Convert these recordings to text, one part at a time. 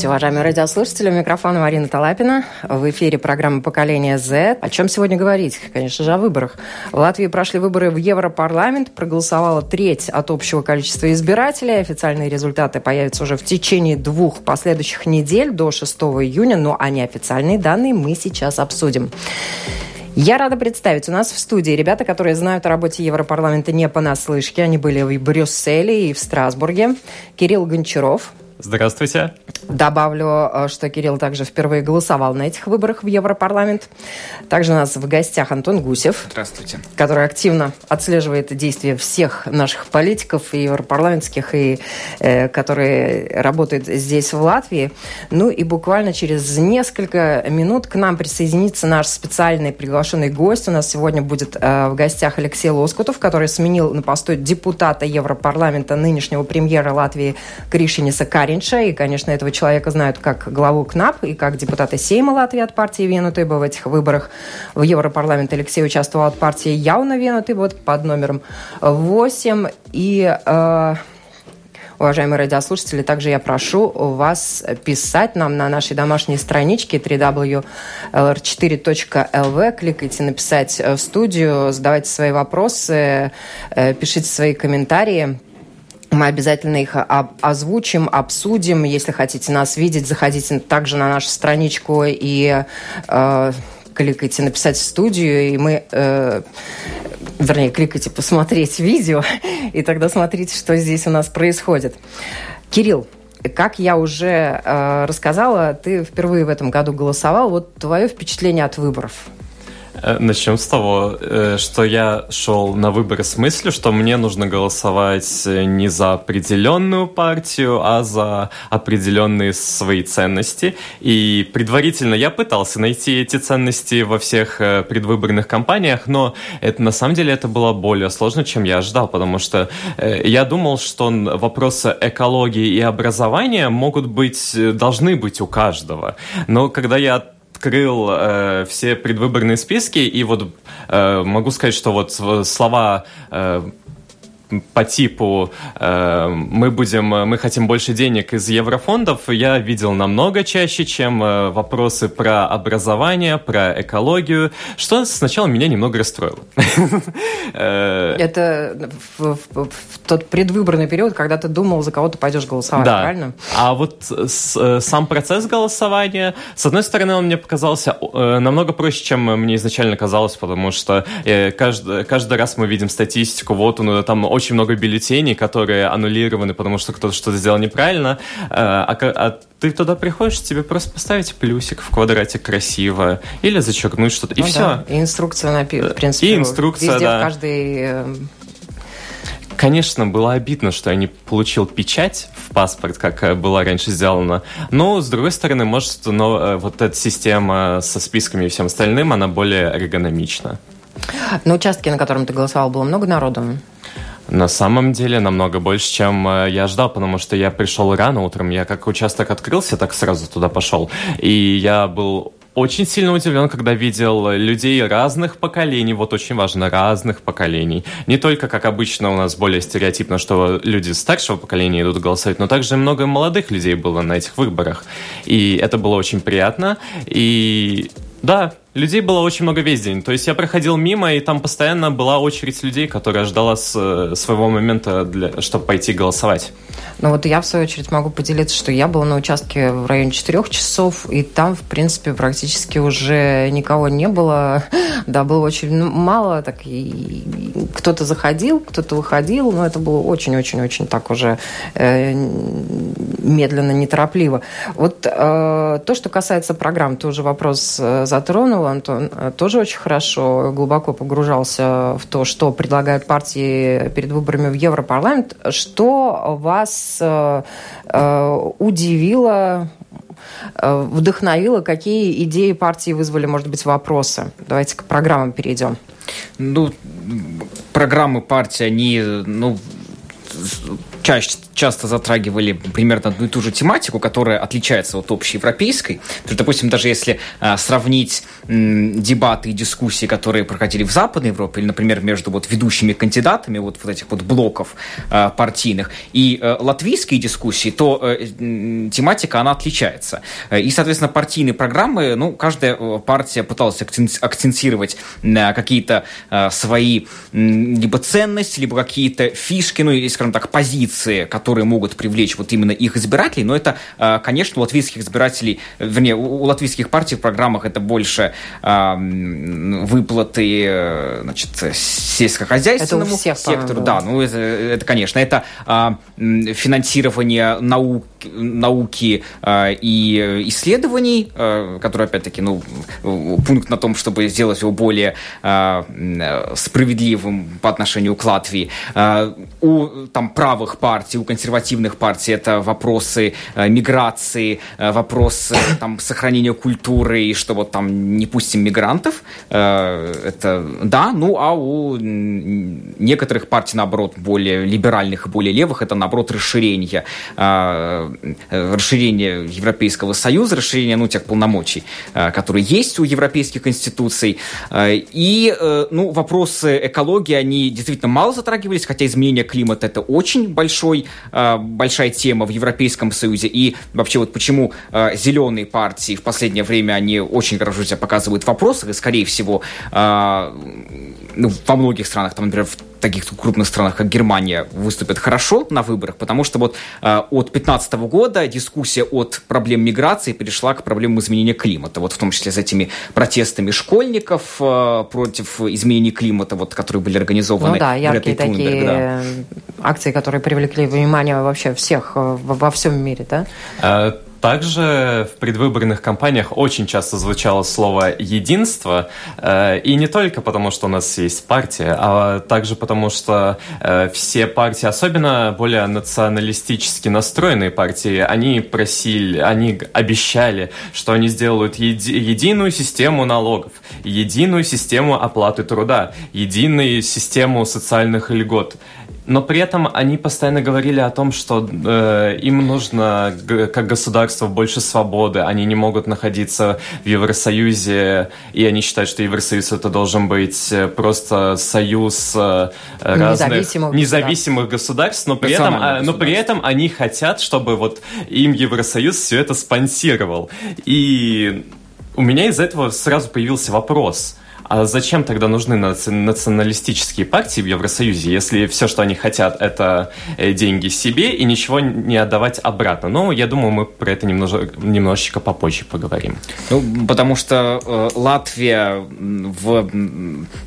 Здравствуйте, уважаемые радиослушатели. У микрофона Марина Талапина. В эфире программа «Поколение Z». О чем сегодня говорить? Конечно же, о выборах. В Латвии прошли выборы в Европарламент. Проголосовала треть от общего количества избирателей. Официальные результаты появятся уже в течение двух последующих недель до 6 июня. Но а неофициальные данные мы сейчас обсудим. Я рада представить у нас в студии ребята, которые знают о работе Европарламента не понаслышке. Они были в Брюсселе и в Страсбурге. Кирилл Гончаров, Здравствуйте. Добавлю, э, что Кирилл также впервые голосовал на этих выборах в Европарламент. Также у нас в гостях Антон Гусев. Здравствуйте. Который активно отслеживает действия всех наших политиков, и европарламентских, и э, которые работают здесь, в Латвии. Ну и буквально через несколько минут к нам присоединится наш специальный приглашенный гость. У нас сегодня будет э, в гостях Алексей Лоскутов, который сменил на посту депутата Европарламента нынешнего премьера Латвии Кришиниса Кари Каринша, и, конечно, этого человека знают как главу КНАП и как депутата Сейма Латвии от партии Венутыба в этих выборах. В Европарламент Алексей участвовал от партии Яуна Венутыба вот, под номером 8. И э, Уважаемые радиослушатели, также я прошу вас писать нам на нашей домашней страничке www.lr4.lv. Кликайте «Написать в студию», задавайте свои вопросы, э, пишите свои комментарии. Мы обязательно их озвучим, обсудим. Если хотите нас видеть, заходите также на нашу страничку и э, кликайте «Написать в студию», и мы, э, вернее, кликайте «Посмотреть видео», и тогда смотрите, что здесь у нас происходит. Кирилл, как я уже э, рассказала, ты впервые в этом году голосовал. Вот твое впечатление от выборов – Начнем с того, э, что я шел на выборы с мыслью, что мне нужно голосовать не за определенную партию, а за определенные свои ценности. И предварительно я пытался найти эти ценности во всех э, предвыборных кампаниях, но это, на самом деле это было более сложно, чем я ожидал, потому что я думал, что вопросы экологии и образования могут быть, должны быть у каждого. Но когда я открыл э, все предвыборные списки, и вот э, могу сказать, что вот слова э, по типу э, мы будем, мы хотим больше денег из еврофондов, я видел намного чаще, чем э, вопросы про образование, про экологию, что сначала меня немного расстроило. Э, Это в, в, в тот предвыборный период, когда ты думал, за кого ты пойдешь голосовать, да. правильно? А вот с, э, сам процесс голосования, с одной стороны, он мне показался э, намного проще, чем мне изначально казалось, потому что э, каждый, каждый раз мы видим статистику, вот он там очень много бюллетеней, которые аннулированы, потому что кто-то что-то сделал неправильно, э, а, а ты туда приходишь, тебе просто поставить плюсик в квадрате красиво или зачеркнуть что-то, и ну, все. Да. И инструкция, на, в принципе, и инструкция, везде, да. в каждой э, Конечно, было обидно, что я не получил печать в паспорт, как э, было раньше сделано. Но, с другой стороны, может, но, вот эта система со списками и всем остальным, она более эргономична. На участке, на котором ты голосовал, было много народу? На самом деле намного больше, чем э, я ждал, потому что я пришел рано утром. Я как участок открылся, так сразу туда пошел. И я был очень сильно удивлен, когда видел людей разных поколений, вот очень важно, разных поколений. Не только, как обычно у нас более стереотипно, что люди старшего поколения идут голосовать, но также много молодых людей было на этих выборах. И это было очень приятно. И да, людей было очень много весь день. То есть я проходил мимо, и там постоянно была очередь людей, которая ждала с, своего момента, для, чтобы пойти голосовать. Ну вот я, в свою очередь, могу поделиться, что я была на участке в районе 4 часов, и там, в принципе, практически уже никого не было. Да, было очень мало, так и кто-то заходил, кто-то выходил, но это было очень-очень-очень так уже э, медленно, неторопливо. Вот э, то, что касается программ, тоже вопрос э, затронул, Антон, э, тоже очень хорошо, глубоко погружался в то, что предлагают партии перед выборами в Европарламент. Что вас э, э, удивило, э, вдохновило, какие идеи партии вызвали, может быть, вопросы? Давайте к программам перейдем. Ну, программы партии, они, ну, чаще, часто затрагивали примерно одну и ту же тематику, которая отличается от общеевропейской. То есть, допустим, даже если а, сравнить м, дебаты и дискуссии, которые проходили в Западной Европе, или, например, между вот ведущими кандидатами вот, вот этих вот блоков а, партийных, и а, латвийские дискуссии, то а, тематика, она отличается. И, соответственно, партийные программы, ну, каждая партия пыталась акцентировать а, какие-то а, свои либо ценности, либо какие-то фишки, ну, или, скажем так, позиции, которые могут привлечь вот именно их избирателей, но это, а, конечно, у латвийских избирателей, вернее, у латвийских партий в программах это больше а, выплаты, э, значит, сельскохозяйственному всех, сектору. Да, ну это, это конечно, это а, финансирование наук, науки и исследований, которые, опять-таки, ну, пункт на том, чтобы сделать его более справедливым по отношению к Латвии. У там правых партий, у консервативных партий это вопросы э, миграции, э, вопросы там сохранения культуры и что вот там не пустим мигрантов. Э, это да, ну а у некоторых партий, наоборот, более либеральных и более левых, это, наоборот, расширение, э, расширение Европейского Союза, расширение, ну, тех полномочий, э, которые есть у европейских институций. Э, и, э, ну, вопросы экологии, они действительно мало затрагивались, хотя изменение климата это очень большой, э, большая тема в Европейском Союзе. И вообще вот почему э, зеленые партии в последнее время, они очень хорошо себя показывают в вопросах, и, скорее всего, э, ну, во многих странах, там, например, в таких крупных странах, как Германия, выступят хорошо на выборах, потому что вот э, от 2015 года дискуссия от проблем миграции перешла к проблемам изменения климата, вот в том числе с этими протестами школьников э, против изменения климата, вот, которые были организованы. Ну да, яркие такие да. акции, которые привлекли внимание вообще всех э, во всем мире, да? А, также в предвыборных кампаниях очень часто звучало слово «единство», э, и не только потому, что у нас есть партия, а также потому, что э, все партии, особенно более националистически настроенные партии, они просили, они обещали, что они сделают еди единую систему налогов, единую систему оплаты труда, единую систему социальных льгот но при этом они постоянно говорили о том, что э, им нужно как государство больше свободы, они не могут находиться в Евросоюзе, и они считают, что Евросоюз это должен быть э, просто союз э, разных независимых, независимых государств, но при, этом, а, но при этом они хотят, чтобы вот им Евросоюз все это спонсировал. И у меня из-за этого сразу появился вопрос – а зачем тогда нужны националистические партии в Евросоюзе, если все, что они хотят, это э, деньги себе и ничего не отдавать обратно? Ну, я думаю, мы про это немножко, немножечко попозже поговорим. Ну, потому что э, Латвия в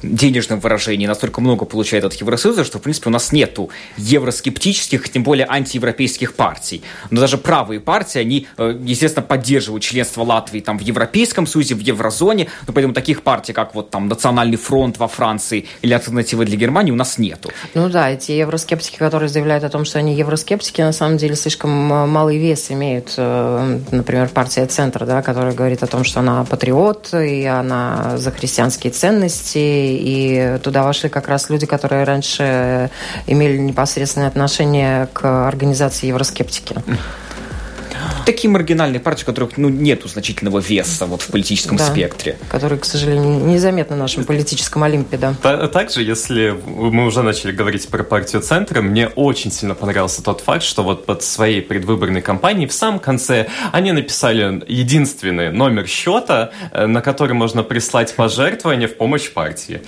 денежном выражении настолько много получает от Евросоюза, что, в принципе, у нас нету евроскептических, тем более антиевропейских партий. Но даже правые партии, они, э, естественно, поддерживают членство Латвии там, в Европейском Союзе, в Еврозоне, но поэтому таких партий, как вот там Национальный фронт во Франции или альтернативы для Германии у нас нету. Ну да, эти евроскептики, которые заявляют о том, что они евроскептики, на самом деле слишком малый вес имеют. Э, например, партия Центр, да, которая говорит о том, что она патриот, и она за христианские ценности, и туда вошли как раз люди, которые раньше имели непосредственное отношение к организации евроскептики такие маргинальные партии, у которых ну, нету значительного веса вот, в политическом да, спектре. Которые, к сожалению, незаметны в нашем политическом олимпе, да. Также, если мы уже начали говорить про партию Центра, мне очень сильно понравился тот факт, что вот под своей предвыборной кампанией в самом конце они написали единственный номер счета, э, на который можно прислать пожертвования в помощь партии.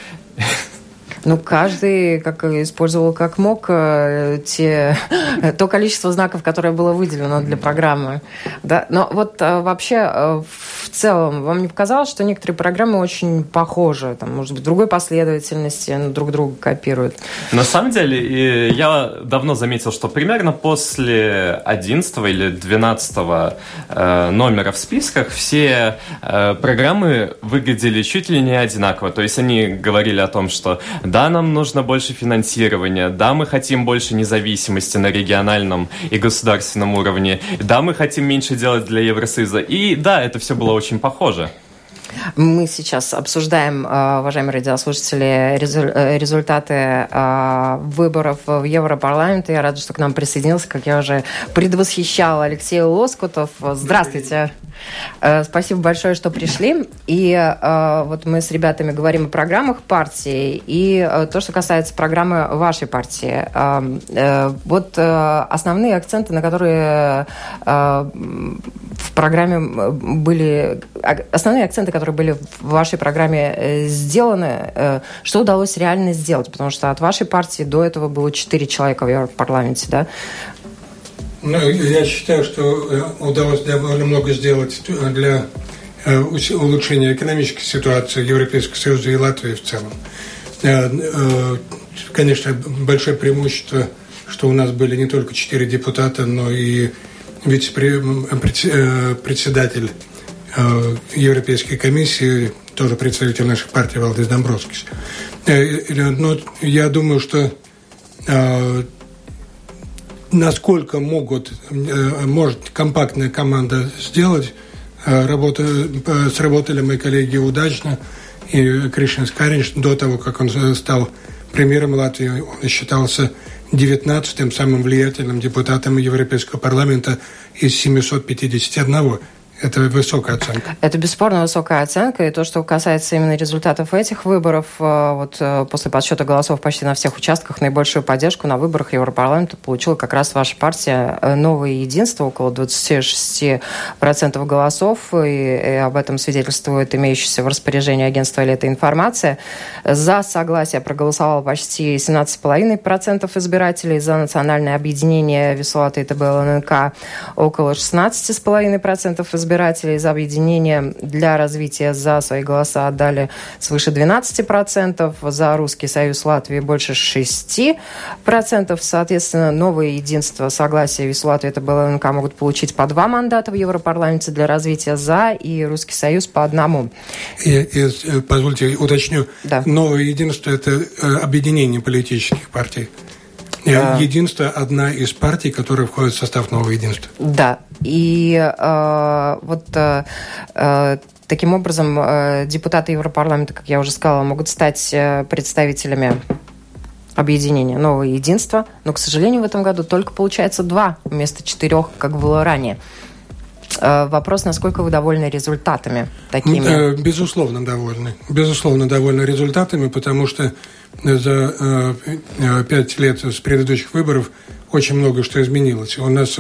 Ну, каждый как использовал как мог э, те, то количество знаков, которое было выделено для программы. Да? Но вот э, вообще э, в целом вам не показалось, что некоторые программы очень похожи, там, может быть, другой последовательности, но друг друга копируют? На самом деле, я давно заметил, что примерно после 11 или 12 номера в списках все программы выглядели чуть ли не одинаково. То есть они говорили о том, что да, нам нужно больше финансирования, да, мы хотим больше независимости на региональном и государственном уровне, да, мы хотим меньше делать для Евросоюза. И да, это все было очень похоже. Мы сейчас обсуждаем, э, уважаемые радиослушатели, э, результаты э, выборов в Европарламент. Я рада, что к нам присоединился, как я уже предвосхищала, Алексей Лоскутов. Здравствуйте. Спасибо большое, что пришли. И вот мы с ребятами говорим о программах партии и то, что касается программы вашей партии. Вот основные акценты, на которые в программе были... Основные акценты, которые были в вашей программе э, сделаны, э, что удалось реально сделать? Потому что от вашей партии до этого было четыре человека в Европарламенте, да? Ну, я считаю, что э, удалось довольно много сделать для улучшения экономической ситуации Европейского Союза и Латвии в целом. Конечно, большое преимущество, что у нас были не только четыре депутата, но и вице-председатель Э, Европейской комиссии, тоже представитель нашей партии Валдис Домбровскис. Э, но я думаю, что э, насколько могут, может компактная команда сделать, работа, сработали мои коллеги удачно. И Кришин Скаринч до того, как он стал премьером Латвии, он считался 19-м самым влиятельным депутатом Европейского парламента из 751 это высокая оценка. Это бесспорно высокая оценка. И то, что касается именно результатов этих выборов, э, вот э, после подсчета голосов почти на всех участках наибольшую поддержку на выборах Европарламента получила как раз ваша партия э, «Новое единство», около 26% голосов. И, и об этом свидетельствует имеющаяся в распоряжении агентства «Лето информация». За согласие проголосовало почти 17,5% избирателей, за национальное объединение Вислата и ТБЛНК около 16,5% избирателей избирателей за объединение для развития за свои голоса отдали свыше 12%, за Русский Союз Латвии больше 6%. Соответственно, новое единство согласия ВИС Латвии это БЛНК могут получить по два мандата в Европарламенте для развития за и Русский Союз по одному. И, и, позвольте, уточню. Да. Новое единство – это э, объединение политических партий. А... Единство – одна из партий, которая входит в состав нового единства. Да. И э, вот э, э, таким образом э, депутаты Европарламента, как я уже сказала, могут стать э, представителями объединения «Новое единство», но, к сожалению, в этом году только получается два вместо четырех, как было ранее. Э, вопрос, насколько вы довольны результатами такими? Э, безусловно, довольны. Безусловно, довольны результатами, потому что за э, пять лет с предыдущих выборов очень много что изменилось. У нас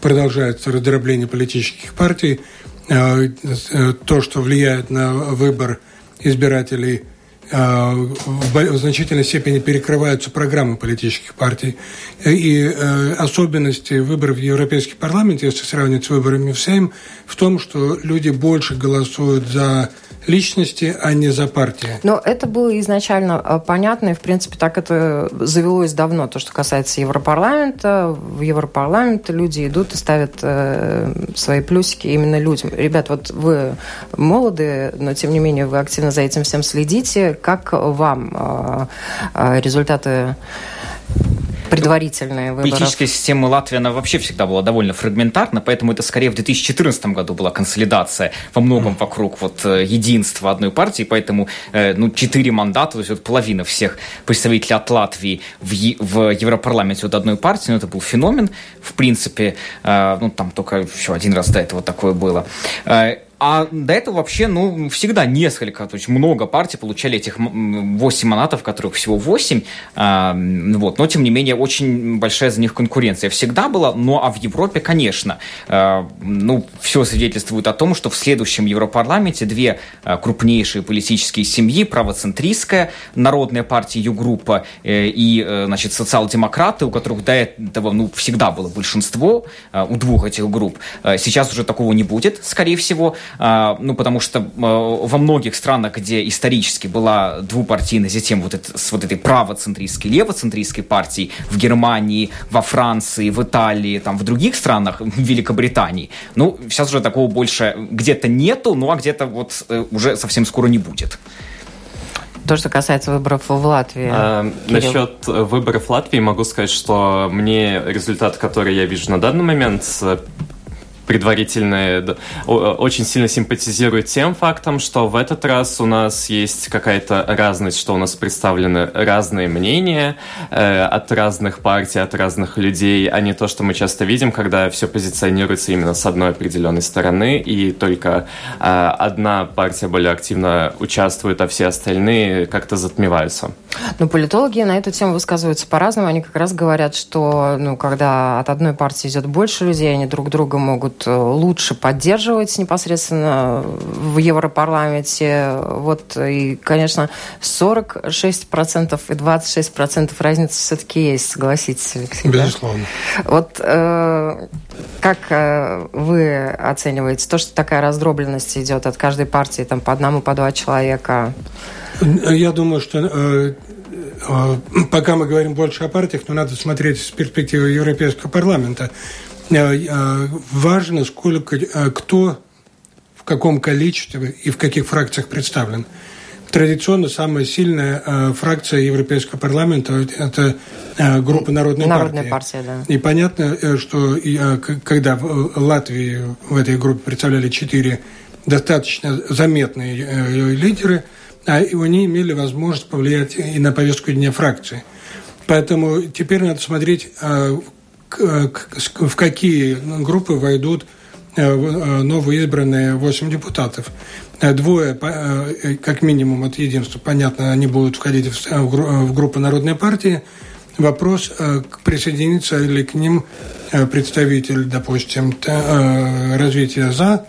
продолжается раздробление политических партий. То, что влияет на выбор избирателей – в значительной степени перекрываются программы политических партий. И э, особенности выборов в Европейский парламент, если сравнивать с выборами в Сейм, в том, что люди больше голосуют за личности, а не за партии. Но это было изначально э, понятно, и, в принципе, так это завелось давно. То, что касается Европарламента, в Европарламент люди идут и ставят э, свои плюсики именно людям. Ребят, вот вы молоды, но, тем не менее, вы активно за этим всем следите. Как вам э, результаты предварительные выборы. Политическая система Латвии, она вообще всегда была довольно фрагментарна, поэтому это скорее в 2014 году была консолидация во многом вокруг вот э, единства одной партии, поэтому э, ну, четыре мандата, то есть вот половина всех представителей от Латвии в, в Европарламенте от одной партии, ну, это был феномен, в принципе, э, ну, там только еще один раз до этого такое было. А до этого вообще, ну, всегда несколько, то есть много партий получали этих 8 манатов, которых всего 8, а, вот, но, тем не менее, очень большая за них конкуренция всегда была, ну, а в Европе, конечно, а, ну, все свидетельствует о том, что в следующем Европарламенте две а, крупнейшие политические семьи, правоцентристская Народная партия Югруппа э, и, э, значит, социал-демократы, у которых до этого, ну, всегда было большинство у двух этих групп, сейчас уже такого не будет, скорее всего, ну, потому что а, во многих странах, где исторически была двупартийная система вот это, с вот этой правоцентристской, левоцентристской партией, в Германии, во Франции, в Италии, там, в других странах, в Великобритании, ну, сейчас уже такого больше где-то нету, ну, а где-то вот э, уже совсем скоро не будет. То, что касается выборов в Латвии. А, насчет выборов в Латвии могу сказать, что мне результат, который я вижу на данный момент, предварительные, очень сильно симпатизирует тем фактом, что в этот раз у нас есть какая-то разность, что у нас представлены разные мнения э, от разных партий, от разных людей, а не то, что мы часто видим, когда все позиционируется именно с одной определенной стороны, и только э, одна партия более активно участвует, а все остальные как-то затмеваются. Ну, политологи на эту тему высказываются по-разному. Они как раз говорят, что ну, когда от одной партии идет больше людей, они друг друга могут могут э, лучше поддерживать непосредственно в Европарламенте. Вот, и, конечно, 46% и 26% разницы все-таки есть, согласитесь, Алексей. Безусловно. Да? Вот э, как э, вы оцениваете то, что такая раздробленность идет от каждой партии там, по одному, по два человека? Я думаю, что э, э, пока мы говорим больше о партиях, но надо смотреть с перспективы Европейского парламента. Э, э, важно, сколько, э, кто в каком количестве и в каких фракциях представлен. Традиционно самая сильная фракция Европейского парламента – это группа Народной, Народная партия. партия да. И понятно, что когда в Латвии в этой группе представляли четыре достаточно заметные лидеры, а они имели возможность повлиять и на повестку дня фракции. Поэтому теперь надо смотреть, в какие группы войдут э, э, новоизбранные 8 депутатов. Э, двое, как минимум, от единства, понятно, они будут входить в группу Народной партии. Вопрос, присоединится ли к ним представитель, допустим, развития «За»,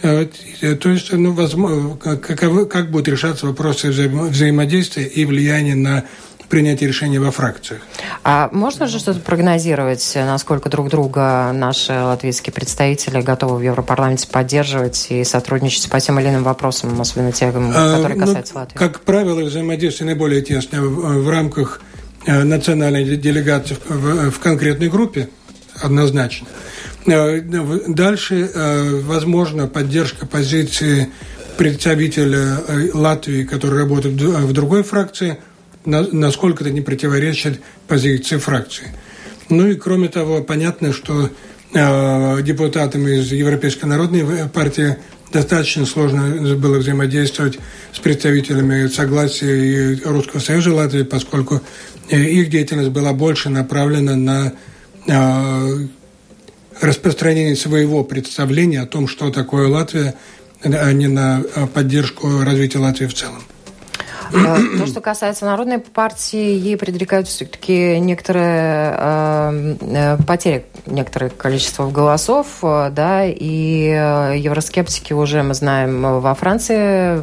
то есть, ну, возможно, как, как будут решаться вопросы взаимодействия и влияния на принятия решений во фракциях. А можно же что-то прогнозировать, насколько друг друга наши латвийские представители готовы в Европарламенте поддерживать и сотрудничать по тем или иным вопросам, особенно тем, а, которые ну, касаются ну, Латвии? Как правило, взаимодействие наиболее тесное в, в рамках э, национальной делегации в, в конкретной группе, однозначно. Э, дальше, э, возможно, поддержка позиции представителя Латвии, который работает в другой фракции – насколько это не противоречит позиции фракции. Ну и кроме того, понятно, что э, депутатам из Европейской народной партии достаточно сложно было взаимодействовать с представителями согласия и Русского Союза Латвии, поскольку э, их деятельность была больше направлена на э, распространение своего представления о том, что такое Латвия, а не на поддержку развития Латвии в целом. Э, то, что касается Народной партии, ей предрекают все-таки некоторые э, э, потери, некоторое количество голосов, да, и евроскептики уже, мы знаем, во Франции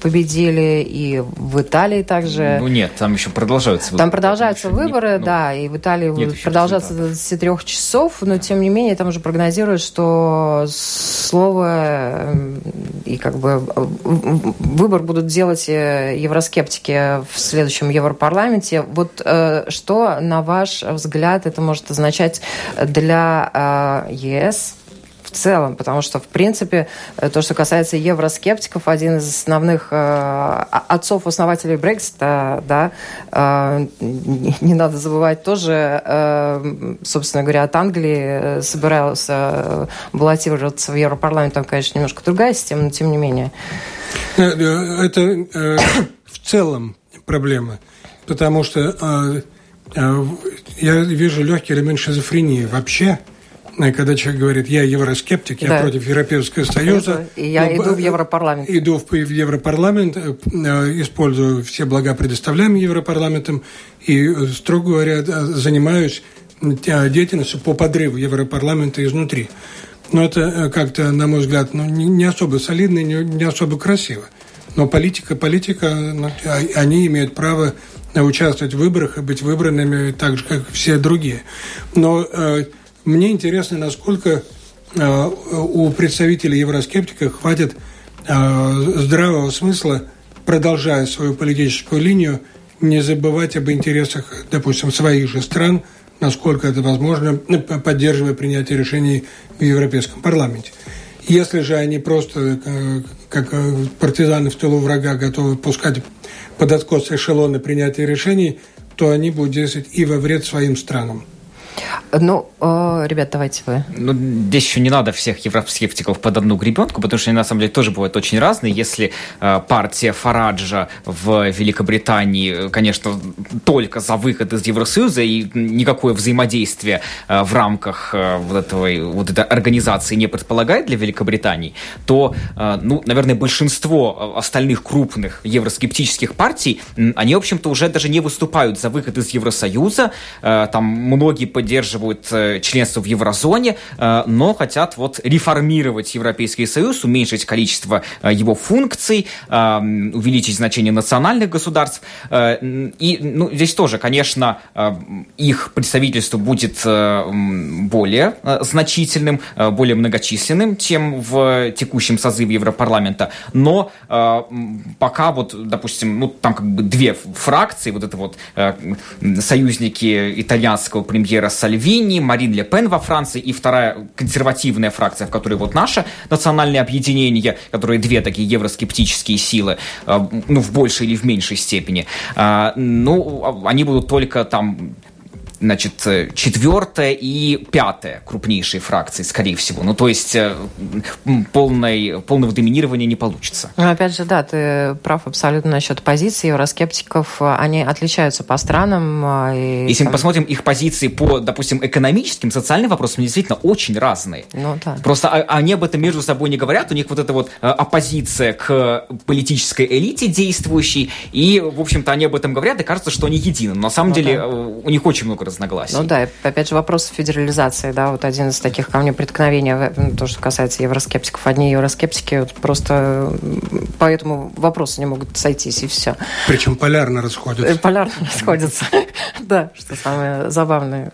победили, и в Италии также. Ну нет, там еще продолжаются выборы. Там продолжаются выборы, не, ну, да, и в Италии продолжаются до 23 часов, но тем не менее там уже прогнозируют, что слово и как бы выбор будут делать евроскептики евроскептики в следующем Европарламенте. Вот э, что, на ваш взгляд, это может означать для э, ЕС в целом, потому что, в принципе, э, то, что касается евроскептиков, один из основных э, отцов-основателей Брексита, да, э, не надо забывать тоже, э, собственно говоря, от Англии собирался баллотироваться в Европарламент, там, конечно, немножко другая система, но тем не менее. Это в целом проблема, потому что э, э, я вижу легкий элемент шизофрении вообще когда человек говорит, я евроскептик, да. я против Европейского Союза. И я иду в Европарламент. Иду в, Европарламент, использую все блага, предоставляемые Европарламентом, и, строго говоря, занимаюсь деятельностью по подрыву Европарламента изнутри. Но это как-то, на мой взгляд, ну, не особо солидно, не, не особо красиво. Но политика, политика, ну, а, они имеют право участвовать в выборах и быть выбранными так же, как все другие. Но э, мне интересно, насколько э, у представителей евроскептиков хватит э, здравого смысла, продолжая свою политическую линию, не забывать об интересах, допустим, своих же стран, насколько это возможно, поддерживая принятие решений в Европейском парламенте. Если же они просто, э, как э, партизаны в тылу врага, готовы пускать под откос эшелоны принятия решений, то они будут действовать и во вред своим странам. Ну, э, ребят, давайте вы. Ну, здесь еще не надо всех евроскептиков под одну гребенку, потому что они на самом деле тоже бывают очень разные. Если э, партия Фараджа в Великобритании, конечно, только за выход из Евросоюза и никакое взаимодействие э, в рамках э, вот, этого, вот этой организации не предполагает для Великобритании, то, э, ну, наверное, большинство остальных крупных евроскептических партий, они, в общем-то, уже даже не выступают за выход из Евросоюза. Э, там многие поддерживают э, членство в еврозоне, э, но хотят вот реформировать Европейский Союз, уменьшить количество э, его функций, увеличить значение национальных государств. И ну, здесь тоже, конечно, их представительство будет более значительным, более многочисленным, чем в текущем созыве Европарламента. Но пока вот, допустим, ну там как бы две фракции, вот это вот союзники итальянского премьера Сальвини, Марин Ле Пен во Франции и вторая консервативная фракция, в которой вот наше национальное объединение, которые две такие евроскептические силы, э, ну, в большей или в меньшей степени, э, ну, а, они будут только там значит, э, четвертая и пятая крупнейшие фракции, скорее всего. Ну, то есть э, полной, полного доминирования не получится. Ну, опять же, да, ты прав абсолютно насчет позиций евроскептиков. Они отличаются по странам. А, и, Если мы посмотрим их позиции по, допустим, экономическим, социальным вопросам, они действительно очень разные. Ну, да. Просто они об этом между собой не говорят. У них вот эта вот э, оппозиция к политической элите действующей. И, в общем-то, они об этом говорят, и кажется, что они едины. Но на самом ну, деле да. у них очень много разногласий. Ну да, опять же вопрос федерализации, да, вот один из таких камней преткновения, ну, то, что касается евроскептиков. Одни евроскептики вот просто по этому вопросу не могут сойтись, и все. Причем полярно расходятся. Полярно расходятся, да, что самое забавное.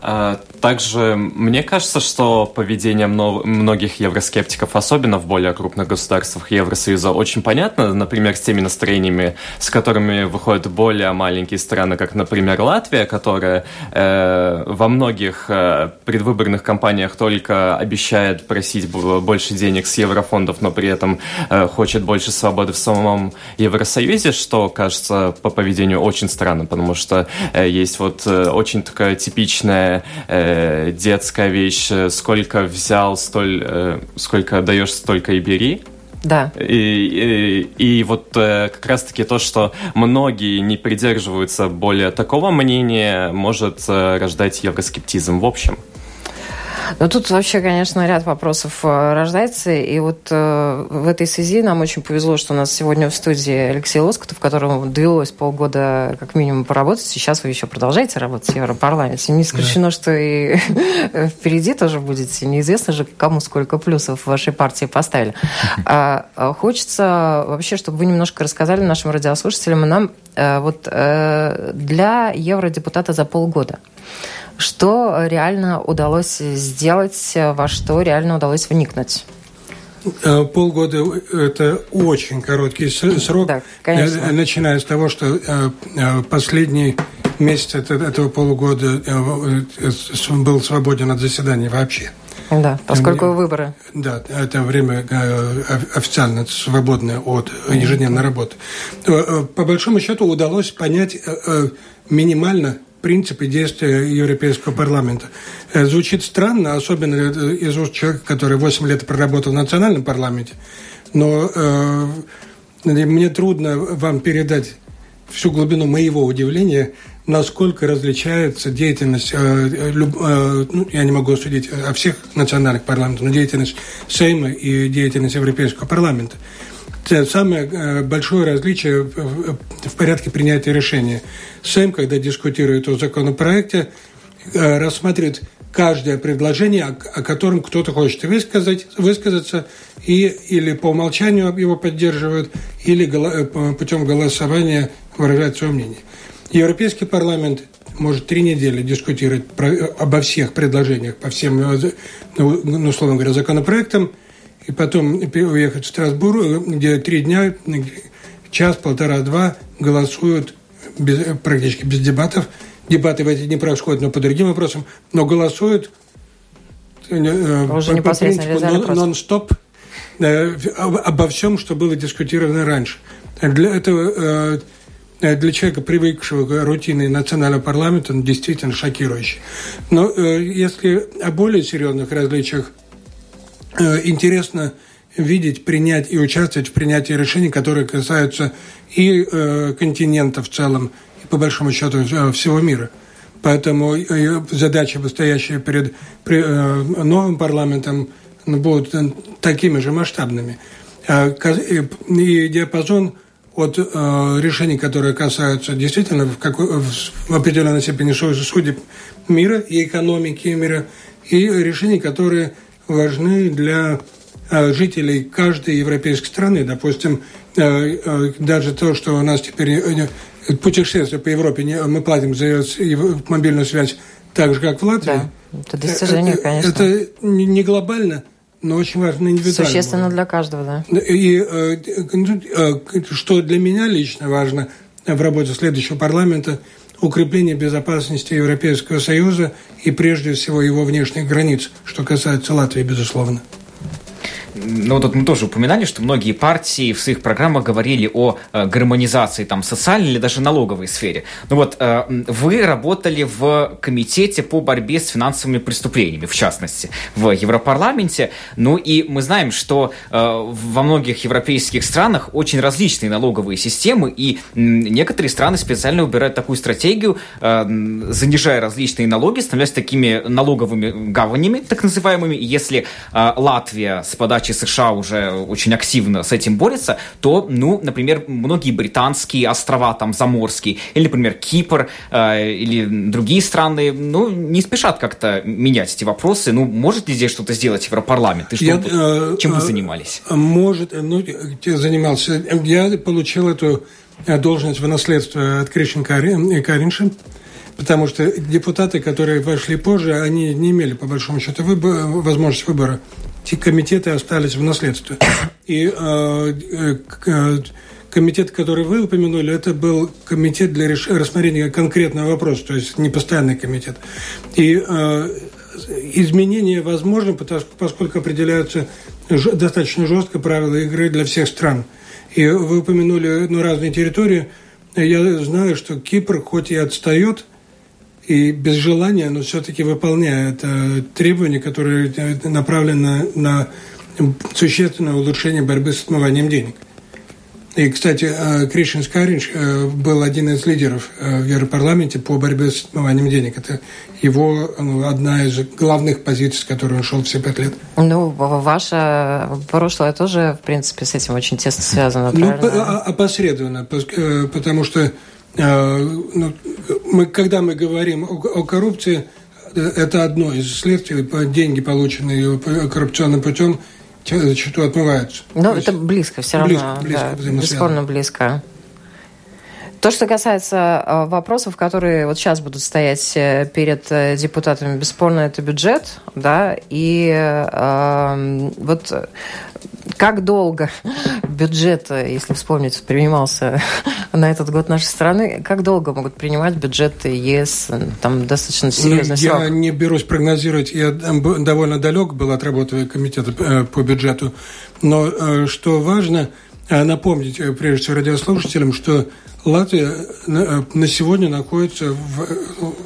А, также мне кажется, что поведение многих евроскептиков, особенно в более крупных государствах Евросоюза, очень понятно, например, с теми настроениями, с которыми выходят более маленькие страны, как, например, Латвия, которая э, во многих э, предвыборных кампаниях только обещает просить больше денег с еврофондов, но при этом э, хочет больше свободы в самом Евросоюзе, что кажется по поведению очень странно, потому что э, есть вот э, очень такая типичная э, детская вещь, сколько взял, столь, э, сколько даешь, столько и бери. Да. И, и, и вот э, как раз-таки то, что многие не придерживаются более такого мнения, может э, рождать евроскептизм в общем. Ну, тут вообще, конечно, ряд вопросов э, рождается. И вот э, в этой связи нам очень повезло, что у нас сегодня в студии Алексей Лоскутов, которому довелось полгода как минимум поработать. Сейчас вы еще продолжаете работать в Европарламенте. Не исключено, да. что и впереди тоже будете. Неизвестно же, кому сколько плюсов в вашей партии поставили. А, а хочется вообще, чтобы вы немножко рассказали нашим радиослушателям и нам э, вот для евродепутата за полгода – что реально удалось сделать, во что реально удалось вникнуть? Э, полгода – это очень короткий срок, да, конечно. Э, начиная с того, что э, последний месяц этого полугода был свободен от заседаний вообще. Да, поскольку Мне, выборы. Да, это время официально свободное от ежедневной работы. По большому счету удалось понять минимально принципы действия Европейского парламента. Э, звучит странно, особенно из уст человека, который 8 лет проработал в национальном парламенте, но э, мне трудно вам передать всю глубину моего удивления насколько различается деятельность, э, люб, э, ну, я не могу судить о всех национальных парламентах, но деятельность Сейма и деятельность Европейского парламента. Самое э, большое различие в, порядке принятия решения. Сейм, когда дискутирует о законопроекте, э, рассматривает каждое предложение, о, котором кто-то хочет высказать, высказаться, и, или по умолчанию его поддерживают, или э, путем голосования выражать свое мнение. Европейский парламент может три недели дискутировать про, обо всех предложениях по всем, ну, ну, условно говоря, законопроектам, и потом уехать в Страсбург, где три дня, час, полтора, два голосуют без, практически без дебатов. Дебаты в эти дни происходят, но по другим вопросам, но голосуют э, Уже по, по принципу нон-стоп э, обо всем, что было дискутировано раньше. Для этого э, для человека, привыкшего к рутине национального парламента, он действительно шокирующий. Но если о более серьезных различиях интересно видеть, принять и участвовать в принятии решений, которые касаются и э, континента в целом, и по большому счету э, всего мира. Поэтому э, задачи, стоящие перед э, новым парламентом, будут такими же масштабными. Э, и диапазон от э, решений, которые касаются действительно в, какой, в определенной степени судеб мира и экономики мира, и решений, которые важны для э, жителей каждой европейской страны. Допустим, э, э, даже то, что у нас теперь путешествие по Европе, мы платим за мобильную связь так же, как в Латвии. Да, это достижение, это, конечно. Это не глобально, но очень важно индивидуально. Существенно для каждого, да. И ну, что для меня лично важно в работе следующего парламента – укрепление безопасности Европейского Союза и прежде всего его внешних границ, что касается Латвии, безусловно ну, тут мы тоже упоминали, что многие партии в своих программах говорили о э, гармонизации там, социальной или даже налоговой сфере. Ну вот, э, вы работали в комитете по борьбе с финансовыми преступлениями, в частности, в Европарламенте. Ну и мы знаем, что э, во многих европейских странах очень различные налоговые системы, и некоторые страны специально выбирают такую стратегию, занижая различные налоги, становясь такими налоговыми гаванями, так называемыми. Если Латвия с подачи подачи США уже очень активно с этим борется, то, ну, например, многие британские острова, там, заморские, или, например, Кипр, э, или другие страны, ну, не спешат как-то менять эти вопросы. Ну, может ли здесь что-то сделать Европарламент? И что, я, э, чем вы э, занимались? Может, ну, занимался. Я получил эту э, должность в наследство от Кришин Каринши, потому что депутаты, которые вошли позже, они не имели, по большому счету, выбор, возможности выбора те комитеты остались в наследстве. И э, э, комитет, который вы упомянули, это был комитет для реш... рассмотрения конкретного вопроса, то есть не постоянный комитет. И э, изменения возможны, поскольку определяются достаточно жестко правила игры для всех стран. И вы упомянули ну, разные территории. Я знаю, что Кипр хоть и отстает – и без желания, но все-таки выполняет э, требования, которые э, направлены на существенное улучшение борьбы с отмыванием денег. И, кстати, э, Кришин Скаринч был один из лидеров в Европарламенте по борьбе с отмыванием денег. Это его ну, одна из главных позиций, с которой он шел все пять лет. Ну, ваше прошлое тоже, в принципе, с этим очень тесно связано, Ну, опосредованно, потому что Э, ну, мы, когда мы говорим о, о коррупции, э, это одно из следствий, деньги, полученные коррупционным путем, зачастую отмываются. Ну, это близко все равно. Близко, близко да, бесспорно близко. То, что касается э, вопросов, которые вот сейчас будут стоять перед депутатами, бесспорно, это бюджет, да, и э, вот как долго бюджет, если вспомнить, принимался на этот год нашей страны, как долго могут принимать бюджет ЕС? Там достаточно серьезный ну, Я не берусь прогнозировать, я довольно далек был от работы комитета э, по бюджету, но э, что важно, э, напомнить, прежде всего, радиослушателям, что Латвия на сегодня находится в,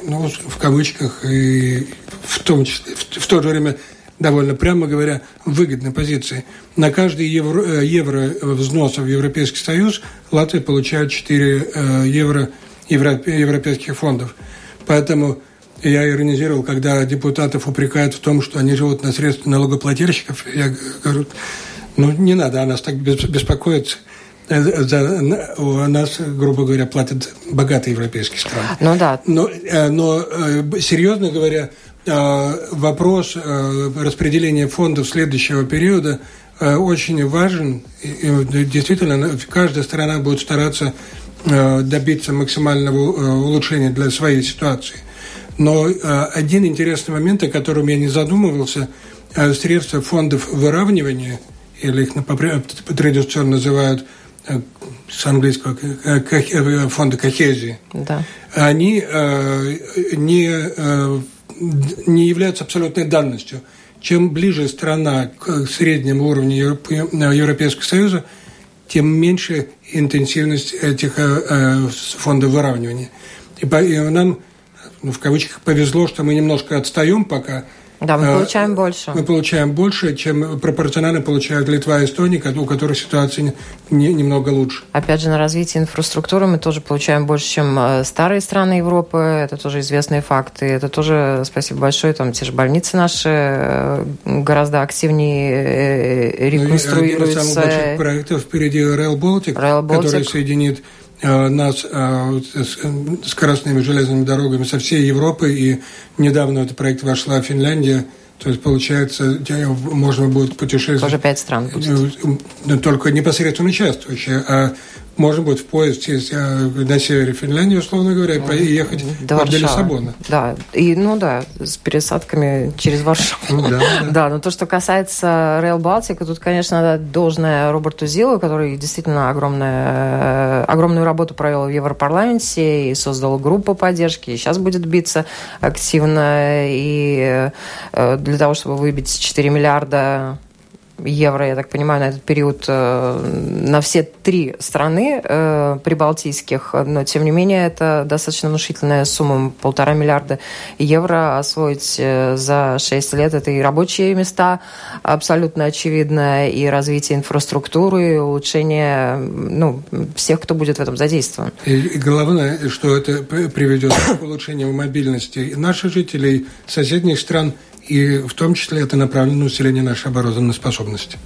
ну, в кавычках и в том числе, в, в то же время довольно прямо говоря, выгодной позиции. На каждый евро, э, евро взноса в Европейский Союз Латвия получает 4 э, евро европейских фондов. Поэтому я иронизировал, когда депутатов упрекают в том, что они живут на средства налогоплательщиков. Я говорю, ну, не надо о нас так беспокоиться. Э, за, у нас, грубо говоря, платят богатые европейские страны. Ну да. Но, э, но э, серьезно говоря, вопрос распределения фондов следующего периода очень важен. И действительно, каждая страна будет стараться добиться максимального улучшения для своей ситуации. Но один интересный момент, о котором я не задумывался, средства фондов выравнивания, или их традиционно называют Э, с английского э, э, фонда кохезии, да. они не, не являются абсолютной данностью. Чем ближе страна к среднему уровню Европейского Союза, тем меньше интенсивность этих фондов выравнивания. И нам, ну, в кавычках, повезло, что мы немножко отстаем пока – да, мы э, получаем больше. Мы получаем больше, чем пропорционально получают Литва и Эстония, у которых ситуация не, немного лучше. Опять же, на развитие инфраструктуры мы тоже получаем больше, чем э, старые страны Европы. Это тоже известные факты. Это тоже, спасибо большое, там те же больницы наши э, гораздо активнее реконструируются. Ну, один из самых больших проектов впереди Rail Baltic, Rail Baltic. который соединит нас э, скоростными железными дорогами со всей Европы, и недавно этот проект вошла Финляндия, то есть, получается, можно будет путешествовать... Тоже пять стран будет. Э, только непосредственно участвующие, а можно будет в поезд сесть на севере Финляндии, условно говоря, и ехать до, до Лиссабона. Да, и, ну да, с пересадками через Варшаву. Ну да, да. да, но то, что касается Rail Baltica, тут, конечно, надо должное Роберту Зилу, который действительно огромное, огромную работу провел в Европарламенте и создал группу поддержки, и сейчас будет биться активно, и э, для того, чтобы выбить 4 миллиарда евро, я так понимаю, на этот период э, на все три страны э, прибалтийских, но тем не менее это достаточно внушительная сумма, полтора миллиарда евро освоить э, за шесть лет. Это и рабочие места, абсолютно очевидно, и развитие инфраструктуры, и улучшение ну, всех, кто будет в этом задействован. И, главное, что это приведет к улучшению мобильности наших жителей, соседних стран – и в том числе это направлено на усиление нашей оборонной способности.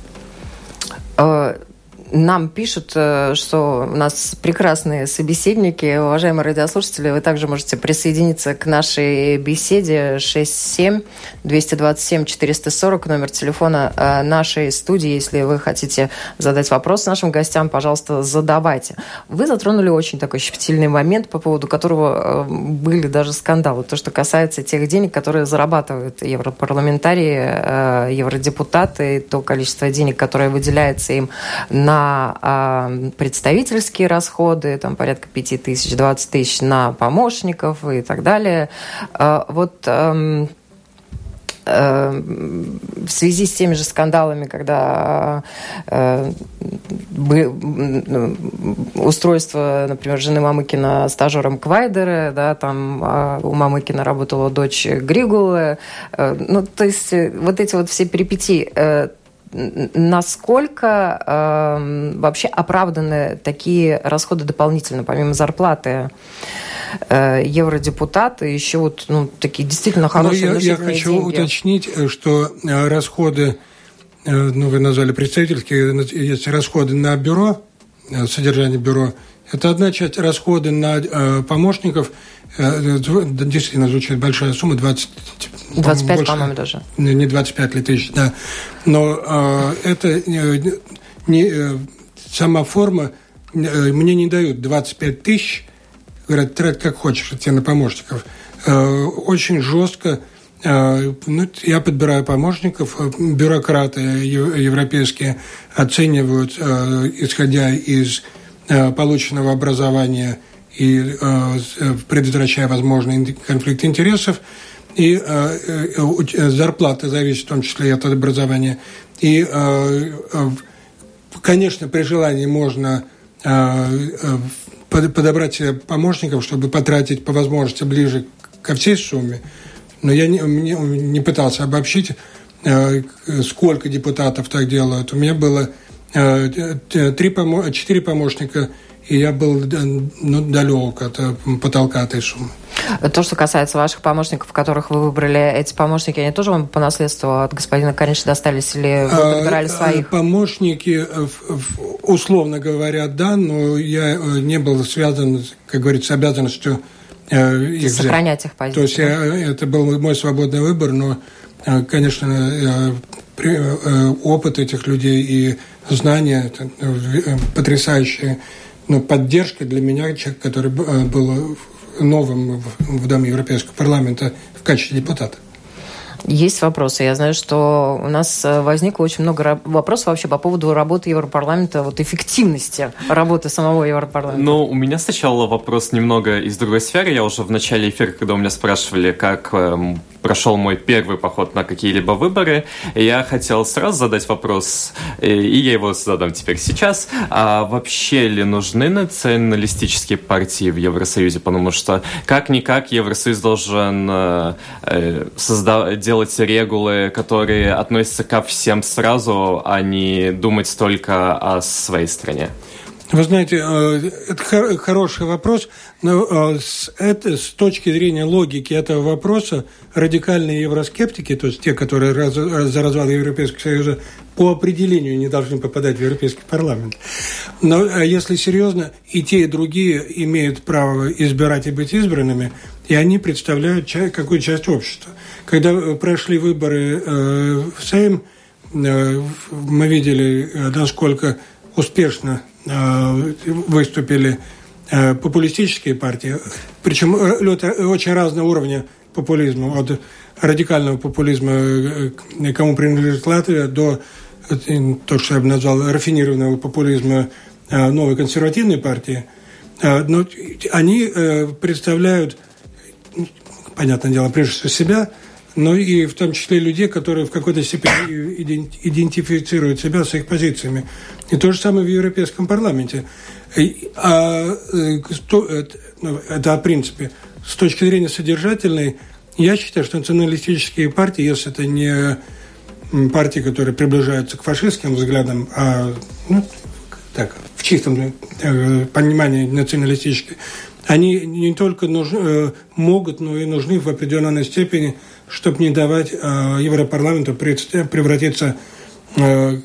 А, нам пишут, э, что у нас прекрасные собеседники. Уважаемые радиослушатели, вы также можете присоединиться к нашей беседе 67-227-440, номер телефона э, нашей студии. Если вы хотите задать вопрос нашим гостям, пожалуйста, задавайте. Вы затронули очень такой щепетильный момент, по поводу которого э, были даже скандалы. То, что касается тех денег, которые зарабатывают европарламентарии, евродепутаты, то количество денег, которое выделяется им на на э, представительские расходы, там порядка 5 тысяч, 20 тысяч на помощников и так далее. Э, вот э, в связи с теми же скандалами, когда э, устройство, например, жены Мамыкина стажером Квайдера, да, там э, у Мамыкина работала дочь Григулы, э, ну, то есть вот эти вот все перипетии, насколько э, вообще оправданы такие расходы дополнительно, помимо зарплаты э, евродепутаты, еще вот ну, такие действительно хорошие Но я, я хочу деньги. уточнить, э, что э, расходы, э, ну, вы назвали представительские, есть расходы на бюро, содержание бюро, это одна часть расходы на помощников, действительно звучит большая сумма, 20 25, по-моему, даже. Не 25 ли тысяч, да. Но э, это не, не, э, сама форма, э, мне не дают 25 тысяч, говорят, трать как хочешь, тебе на помощников. Э, очень жестко э, ну, я подбираю помощников, бюрократы европейские оценивают, исходя из полученного образования и предотвращая возможный конфликт интересов, и э, э, зарплата зависит в том числе и от образования. И, э, конечно, при желании можно подобрать помощников, чтобы потратить по возможности ближе ко всей сумме. Но я не, не, пытался обобщить, сколько депутатов так делают. У меня было три, четыре помощника и я был ну, далек от потолка этой суммы. То, что касается ваших помощников, которых вы выбрали, эти помощники, они тоже вам по наследству от господина Канича достались или вы подбирали своих? Помощники, условно говоря, да, но я не был связан, как говорится, обязанностью их Сохранять их позицию. То есть я, это был мой свободный выбор, но, конечно, опыт этих людей и знания потрясающие. Но поддержка для меня, человек, который был новым в Доме Европейского парламента в качестве депутата. Есть вопросы. Я знаю, что у нас э, возникло очень много вопросов вообще по поводу работы Европарламента, вот эффективности работы самого Европарламента. Ну, у меня сначала вопрос немного из другой сферы. Я уже в начале эфира, когда у меня спрашивали, как эм, прошел мой первый поход на какие-либо выборы, я хотел сразу задать вопрос, э, и я его задам теперь сейчас. А вообще ли нужны националистические партии в Евросоюзе? Потому что как-никак Евросоюз должен э, э создавать, делать регулы, которые относятся ко всем сразу, а не думать только о своей стране. Вы знаете, э, это хороший вопрос, но э, с, это, с точки зрения логики этого вопроса радикальные евроскептики, то есть те, которые раз, за развал Европейского Союза, по определению не должны попадать в Европейский парламент. Но э, если серьезно, и те, и другие имеют право избирать и быть избранными, и они представляют какую часть общества. Когда прошли выборы в Сейм, мы видели, насколько успешно Э, выступили э, популистические партии, причем э, очень разные уровни популизма, от радикального популизма, кому принадлежит Латвия, до то, что я бы назвал рафинированного популизма новой консервативной партии. Но они представляют, понятное дело, прежде всего себя, но и в том числе людей, которые в какой-то степени идентифицируют себя с их позициями. И то же самое в Европейском парламенте. А, э, это, ну, это о принципе. С точки зрения содержательной, я считаю, что националистические партии, если это не партии, которые приближаются к фашистским взглядам, а ну, так, в чистом э, понимании националистической, они не только нужны, э, могут, но и нужны в определенной степени, чтобы не давать Европарламенту превратиться в Э,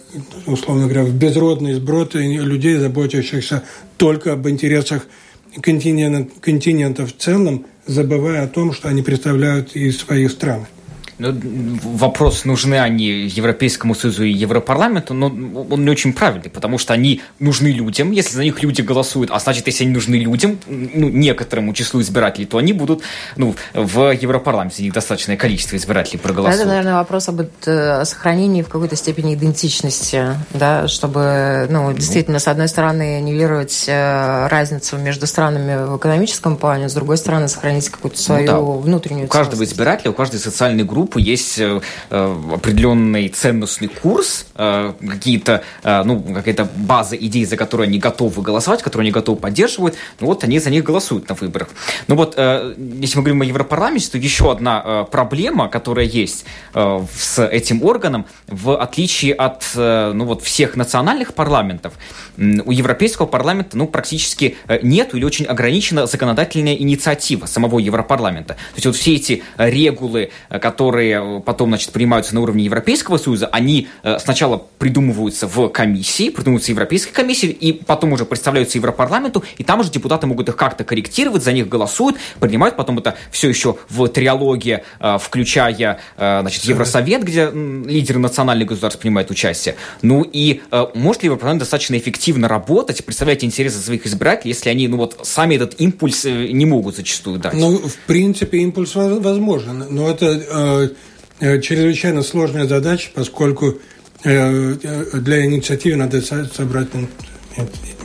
условно говоря, в безродный сброд людей, заботящихся только об интересах континента, континента в целом, забывая о том, что они представляют и свои страны. Ну, вопрос, нужны они Европейскому Союзу и Европарламенту, но он не очень правильный, потому что они нужны людям, если за них люди голосуют, а значит, если они нужны людям, ну, некоторому числу избирателей, то они будут ну, в Европарламенте, недостаточное количество избирателей проголосуют. Это, наверное, вопрос об э, сохранении в какой-то степени идентичности, да, чтобы, ну, действительно, с одной стороны, нивелировать э, разницу между странами в экономическом плане, с другой стороны, сохранить какую-то свою ну, да. внутреннюю У каждого избирателя, у каждой социальной группы группы есть э, э, определенный ценностный курс, э, какие-то, ну, какая-то база идей, за которые они готовы голосовать, которые они готовы поддерживать, ну вот они за них голосуют на выборах. Ну вот, если мы говорим о Европарламенте, то еще одна проблема, которая есть с этим органом, в отличие от, ну вот, всех национальных парламентов, у Европейского парламента, ну, практически нет или очень ограничена законодательная инициатива самого Европарламента. То есть вот все эти регулы, которые которые э, потом, значит, принимаются на уровне Европейского Союза, они э, сначала придумываются в комиссии, придумываются в Европейской комиссии, и потом уже представляются Европарламенту, и там уже депутаты могут их как-то корректировать, за них голосуют, принимают, потом это все еще в триалоге, э, включая, значит, Евросовет, где лидеры национальных государств принимают участие. Ну и может ли Европарламент достаточно эффективно работать, представлять интересы своих избирателей, если они, ну вот, сами этот импульс не могут зачастую дать? Ну, в принципе, импульс возможен, но это Э, чрезвычайно сложная задача, поскольку э, для инициативы надо собрать, ну,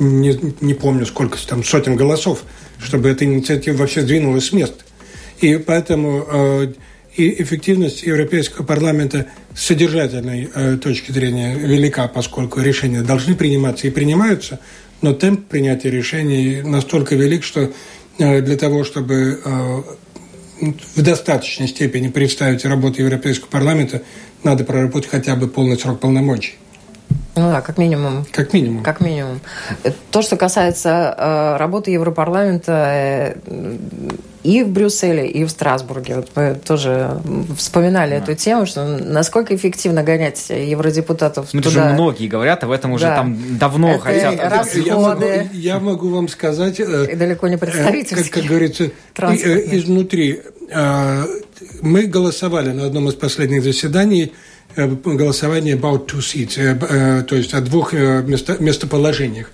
не, не помню сколько там, сотен голосов, чтобы эта инициатива вообще сдвинулась с места. И поэтому э, и эффективность Европейского парламента с содержательной точки зрения велика, поскольку решения должны приниматься и принимаются, но темп принятия решений настолько велик, что для того, чтобы в достаточной степени представить работу Европейского парламента, надо проработать хотя бы полный срок полномочий. Ну да, как минимум. Как минимум. Как минимум. То, что касается э, работы Европарламента э, и в Брюсселе, и в Страсбурге. Вот мы тоже вспоминали да. эту тему, что насколько эффективно гонять евродепутатов ну, туда. Это же многие говорят, об этом уже да. там давно это хотят. Расходы. Я могу, я могу вам сказать... Э, и далеко не представительский. Как, как говорится, изнутри. Мы голосовали на одном из последних заседаний Э, голосование about two seats, э, э, то есть о двух место, местоположениях.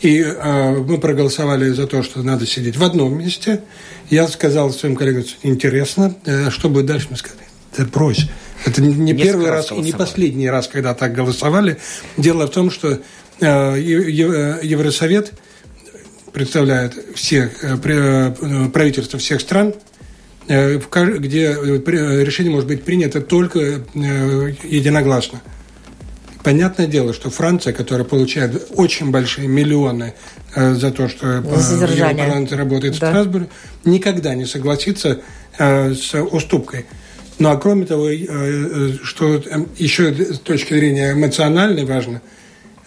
И мы проголосовали за то, что надо сидеть в одном месте. Я сказал своим коллегам, интересно, что будет дальше. Мы сказали, да брось. Это не Несколько первый раз, раз и не последний раз, когда так голосовали. Дело в том, что Евросовет представляет всех правительства всех стран – Э, где э, решение может быть принято только э, единогласно. Понятное дело, что Франция, которая получает очень большие миллионы за то, что парламент работает да. в Страсбурге, никогда не согласится с уступкой. Ну а кроме того, что еще с точки зрения эмоциональной важно,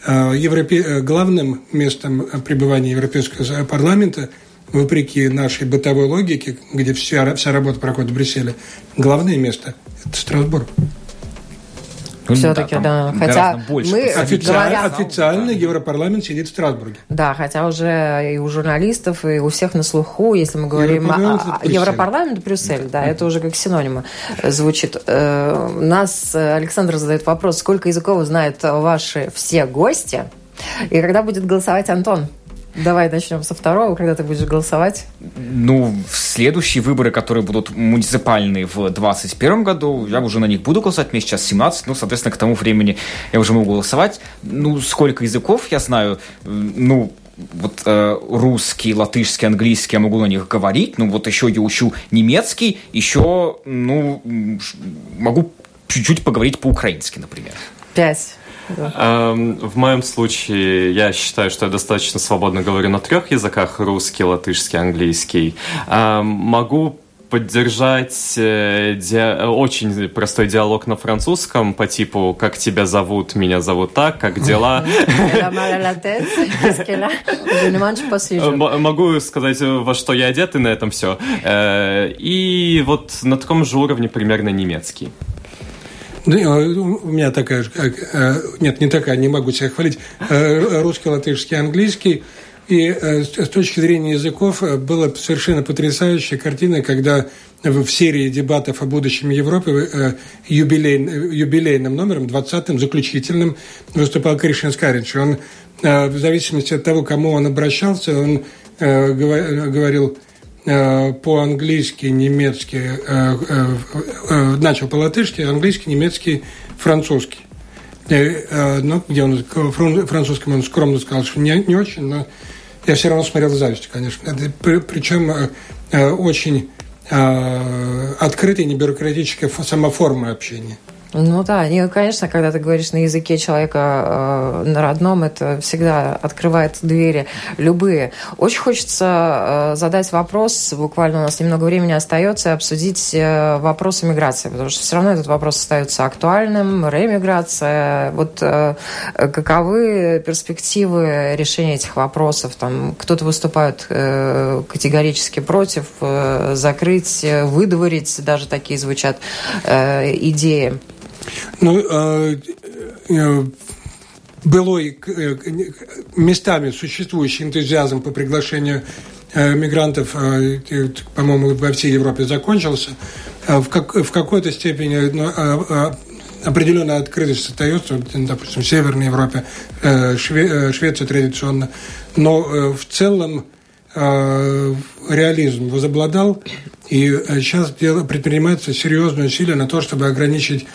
Европе... главным местом пребывания Европейского парламента – вопреки нашей бытовой логике, где вся, вся работа проходит в Брюсселе, главное место – это Страсбург. Ну, Все-таки, да. да. Хотя мы официально, говоря... официально Европарламент сидит в Страсбурге. Да, хотя уже и у журналистов, и у всех на слуху, если мы говорим о Европарламент Брюссель, да, это уже как синонимы звучит. Э, нас Александр задает вопрос, сколько языков знают ваши все гости, и когда будет голосовать Антон? Давай начнем со второго, когда ты будешь голосовать. Ну, в следующие выборы, которые будут муниципальные в 2021 году, я уже на них буду голосовать, мне сейчас 17, ну, соответственно, к тому времени я уже могу голосовать. Ну, сколько языков я знаю, ну, вот э, русский, латышский, английский, я могу на них говорить, ну, вот еще я учу немецкий, еще, ну, могу чуть-чуть поговорить по-украински, например. Пять. Эм, в моем случае я считаю, что я достаточно свободно говорю на трех языках: русский, латышский, английский. Эм, могу поддержать э, ди... очень простой диалог на французском по типу «Как тебя зовут? Меня зовут так. Как дела?» Могу сказать, во что я одет, и на этом все. Э, и вот на таком же уровне примерно немецкий. Ну, у меня такая же, э, нет, не такая, не могу себя хвалить, э, русский, латышский, английский. И э, с точки зрения языков была совершенно потрясающая картина, когда в серии дебатов о будущем Европы юбилей, юбилейным номером, 20-м, заключительным, выступал Кришин Скарич. Он, в зависимости от того, кому он обращался, он говорил по-английски, немецки, э, э, начал по-латышски, английский, немецкий, французский. Ну, где он французским он скромно сказал, что не, не очень, но я все равно смотрел с завистью, конечно. Причем очень открытая, не бюрократическая сама форма общения. Ну да, и, конечно, когда ты говоришь на языке человека э, на родном, это всегда открывает двери любые. Очень хочется э, задать вопрос, буквально у нас немного времени остается, обсудить э, вопросы миграции, потому что все равно этот вопрос остается актуальным, ремиграция. Вот э, каковы перспективы решения этих вопросов? Там кто-то выступает э, категорически против, э, закрыть, выдворить, даже такие звучат э, идеи. Ну, э, э, былой э, местами существующий энтузиазм по приглашению э, мигрантов, э, по-моему, во всей Европе закончился. В, как, в какой-то степени ну, определенная открытость остается, допустим, в Северной Европе, Шве, Швеция традиционно. Но в целом реализм возобладал, и сейчас э, дело, предпринимается серьезные усилия на то, чтобы ограничить,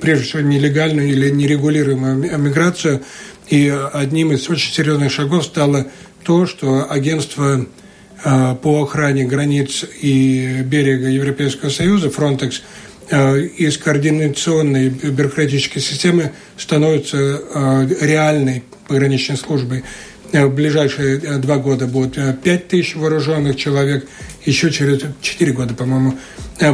прежде всего, нелегальную или нерегулируемую миграцию. И одним из очень серьезных шагов стало то, что агентство э, по охране границ и берега Европейского Союза, Frontex, э, из координационной бюрократической системы становится реальной пограничной службой. В ближайшие два года будет 5 тысяч вооруженных человек, еще через 4 года, по-моему,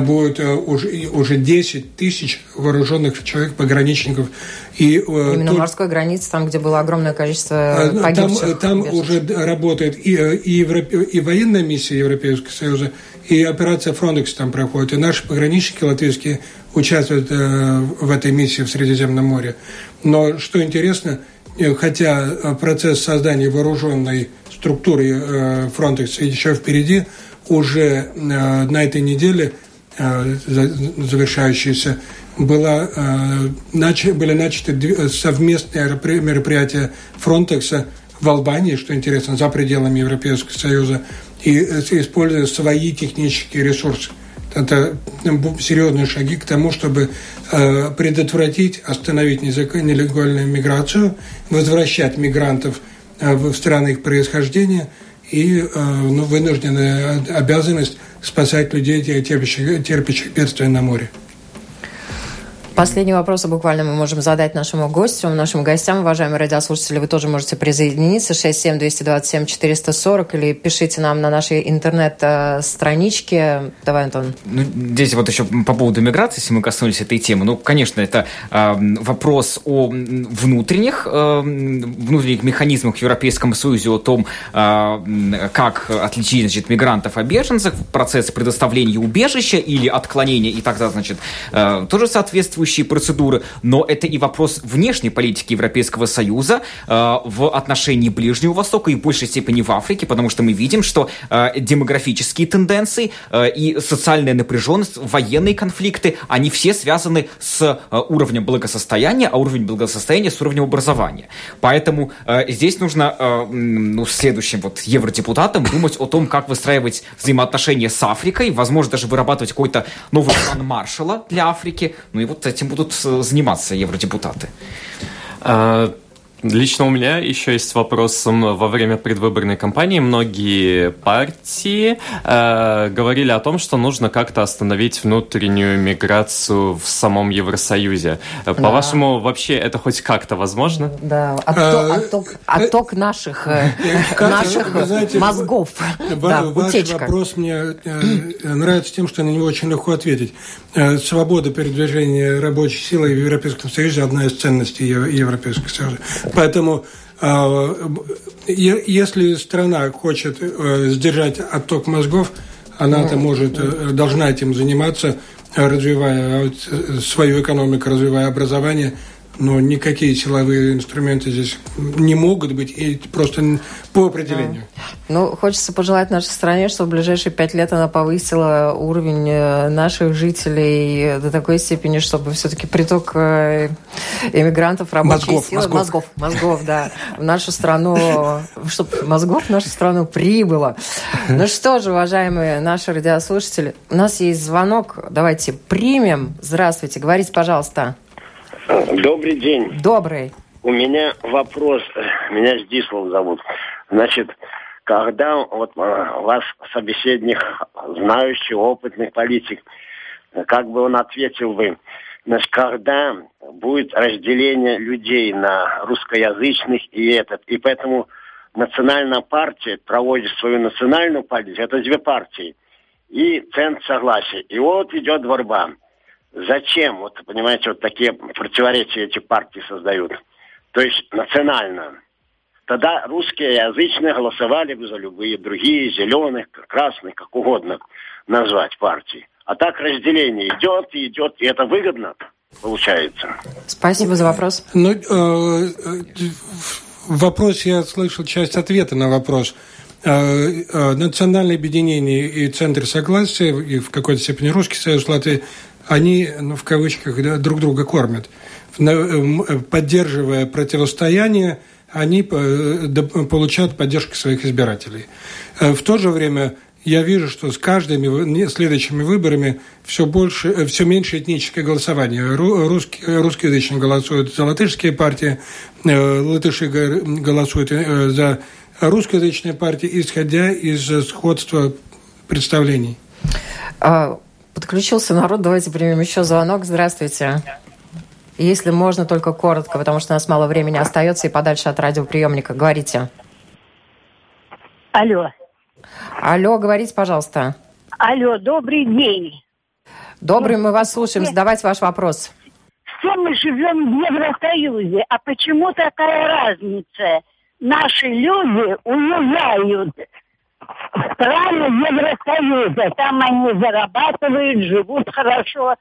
будет уже, уже 10 тысяч вооруженных человек, пограничников. И, Именно тут, морской границы, там, где было огромное количество погибших. Там, там уже работает и, и, Европе, и военная миссия Европейского Союза, и операция Фронтекс там проходит, и наши пограничники латвийские участвуют э, в этой миссии в Средиземном море. Но что интересно, э, хотя э, процесс создания вооруженной структуры э, Frontex еще впереди, уже э, на этой неделе э, завершающейся была, э, были начаты совместные мероприятия Фронтекса в Албании, что интересно, за пределами Европейского Союза, и используя свои технические ресурсы. Это серьезные шаги к тому, чтобы э, предотвратить, остановить нелегальную миграцию, возвращать мигрантов э, в страны их происхождения и э, ну, вынужденная обязанность спасать людей, терпящих, терпящих бедствия на море. Последний вопрос буквально мы можем задать нашему гостю, нашим гостям. Уважаемые радиослушатели, вы тоже можете присоединиться 67-227-440 или пишите нам на нашей интернет-страничке. Давай, Антон. Ну, здесь вот еще по поводу миграции, если мы коснулись этой темы. Ну, конечно, это э, вопрос о внутренних, э, внутренних механизмах в Европейском Союзе, о том, э, как отличить значит, мигрантов от беженцев, процесс предоставления убежища или отклонения, и тогда, значит, э, тоже соответствует соответствующие процедуры, но это и вопрос внешней политики Европейского Союза э, в отношении Ближнего Востока и в большей степени в Африке, потому что мы видим, что э, демографические тенденции э, и социальная напряженность, военные конфликты, они все связаны с э, уровнем благосостояния, а уровень благосостояния с уровнем образования. Поэтому э, здесь нужно э, ну, следующим вот евродепутатам думать о том, как выстраивать взаимоотношения с Африкой, возможно, даже вырабатывать какой-то новый план Маршала для Африки. Ну и вот этим будут э, заниматься евродепутаты? Лично у меня еще есть вопрос. Во время предвыборной кампании многие партии э, говорили о том, что нужно как-то остановить внутреннюю миграцию в самом Евросоюзе. По-вашему, вообще это хоть как-то возможно? Да, отток, а, отток, э, отток наших, э, наших знаете, мозгов. Да, ваш утечка. вопрос мне нравится тем, что на него очень легко ответить. Свобода передвижения рабочей силы в Европейском Союзе – одна из ценностей Европейского Союза. Поэтому а, если страна хочет э, сдержать отток мозгов, она это может, э, должна этим заниматься, развивая э, свою экономику, развивая образование – но никакие силовые инструменты здесь не могут быть, и просто по определению. Ну, хочется пожелать нашей стране, чтобы в ближайшие пять лет она повысила уровень э, наших жителей до такой степени, чтобы все-таки приток э, иммигрантов, рабочей мозгов, силы, мозгов. мозгов, мозгов, да, в нашу страну, чтобы мозгов в нашу страну прибыло. Ну что же, уважаемые наши радиослушатели, у нас есть звонок, давайте примем. Здравствуйте, говорите, пожалуйста. Добрый день. Добрый. У меня вопрос. Меня Здислав зовут. Значит, когда вот а, вас собеседник, знающий, опытный политик, как бы он ответил вы, значит, когда будет разделение людей на русскоязычных и этот, и поэтому национальная партия проводит свою национальную политику, это две партии, и центр согласия. И вот идет борьба. Зачем, вот понимаете, вот такие противоречия эти партии создают? То есть национально. Тогда русские язычные голосовали бы за любые другие, зеленых, красных, как угодно назвать партии. А так разделение идет и идет, и это выгодно получается. Спасибо за вопрос. Ну, э, э, вопрос я слышал часть ответа на вопрос. Э, э, национальное объединение и Центр согласия, и в какой-то степени Русский Союз Латвии они, ну, в кавычках, да, друг друга кормят. Э, поддерживая противостояние, они э, получают поддержку своих избирателей. Э, в то же время я вижу, что с каждыми следующими выборами все, больше, все меньше этническое голосование. Русскоязычные голосуют за латышские партии, латыши голосуют за русскоязычные партии, исходя из сходства представлений. А, Подключился народ. Давайте примем еще звонок. Здравствуйте. Если можно, только коротко, потому что у нас мало времени остается и подальше от радиоприемника. Говорите. Алло. Алло, говорите, пожалуйста. Алло, добрый день. Добрый, мы вас слушаем. Задавайте ваш вопрос. Все мы живем в Евросоюзе, а почему такая разница? Наши люди уезжают страны Евросоюза. Там они зарабатывают, живут хорошо.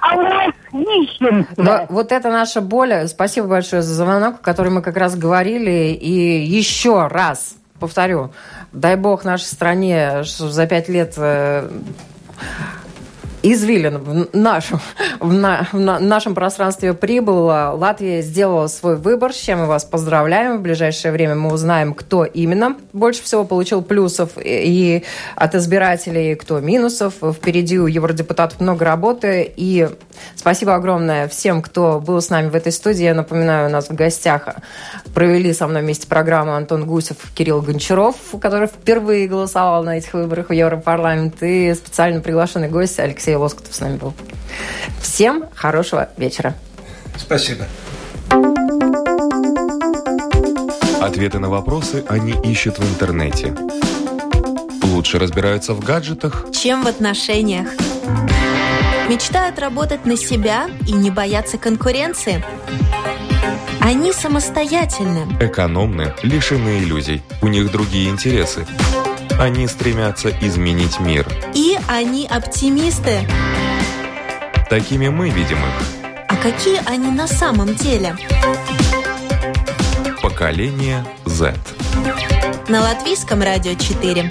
А у нас нищенство. Но вот это наша боль. Спасибо большое за звонок, о котором мы как раз говорили. И еще раз повторю, дай бог нашей стране что за пять лет э, извилин в нашем, в, на, в на, нашем пространстве прибыла. Латвия сделала свой выбор, с чем мы вас поздравляем. В ближайшее время мы узнаем, кто именно больше всего получил плюсов и от избирателей, кто минусов. Впереди у евродепутатов много работы. И спасибо огромное всем, кто был с нами в этой студии. Я напоминаю, у нас в гостях провели со мной вместе программу Антон Гусев, Кирилл Гончаров, который впервые голосовал на этих выборах в Европарламент, и специально приглашенный гость Алексей Алексей Лоскутов с нами был. Всем хорошего вечера. Спасибо. Ответы на вопросы они ищут в интернете. Лучше разбираются в гаджетах, чем в отношениях. Мечтают работать на себя и не бояться конкуренции. Они самостоятельны. Экономны, лишены иллюзий. У них другие интересы. Они стремятся изменить мир. И они оптимисты. Такими мы видим их. А какие они на самом деле? Поколение Z. На латвийском радио 4.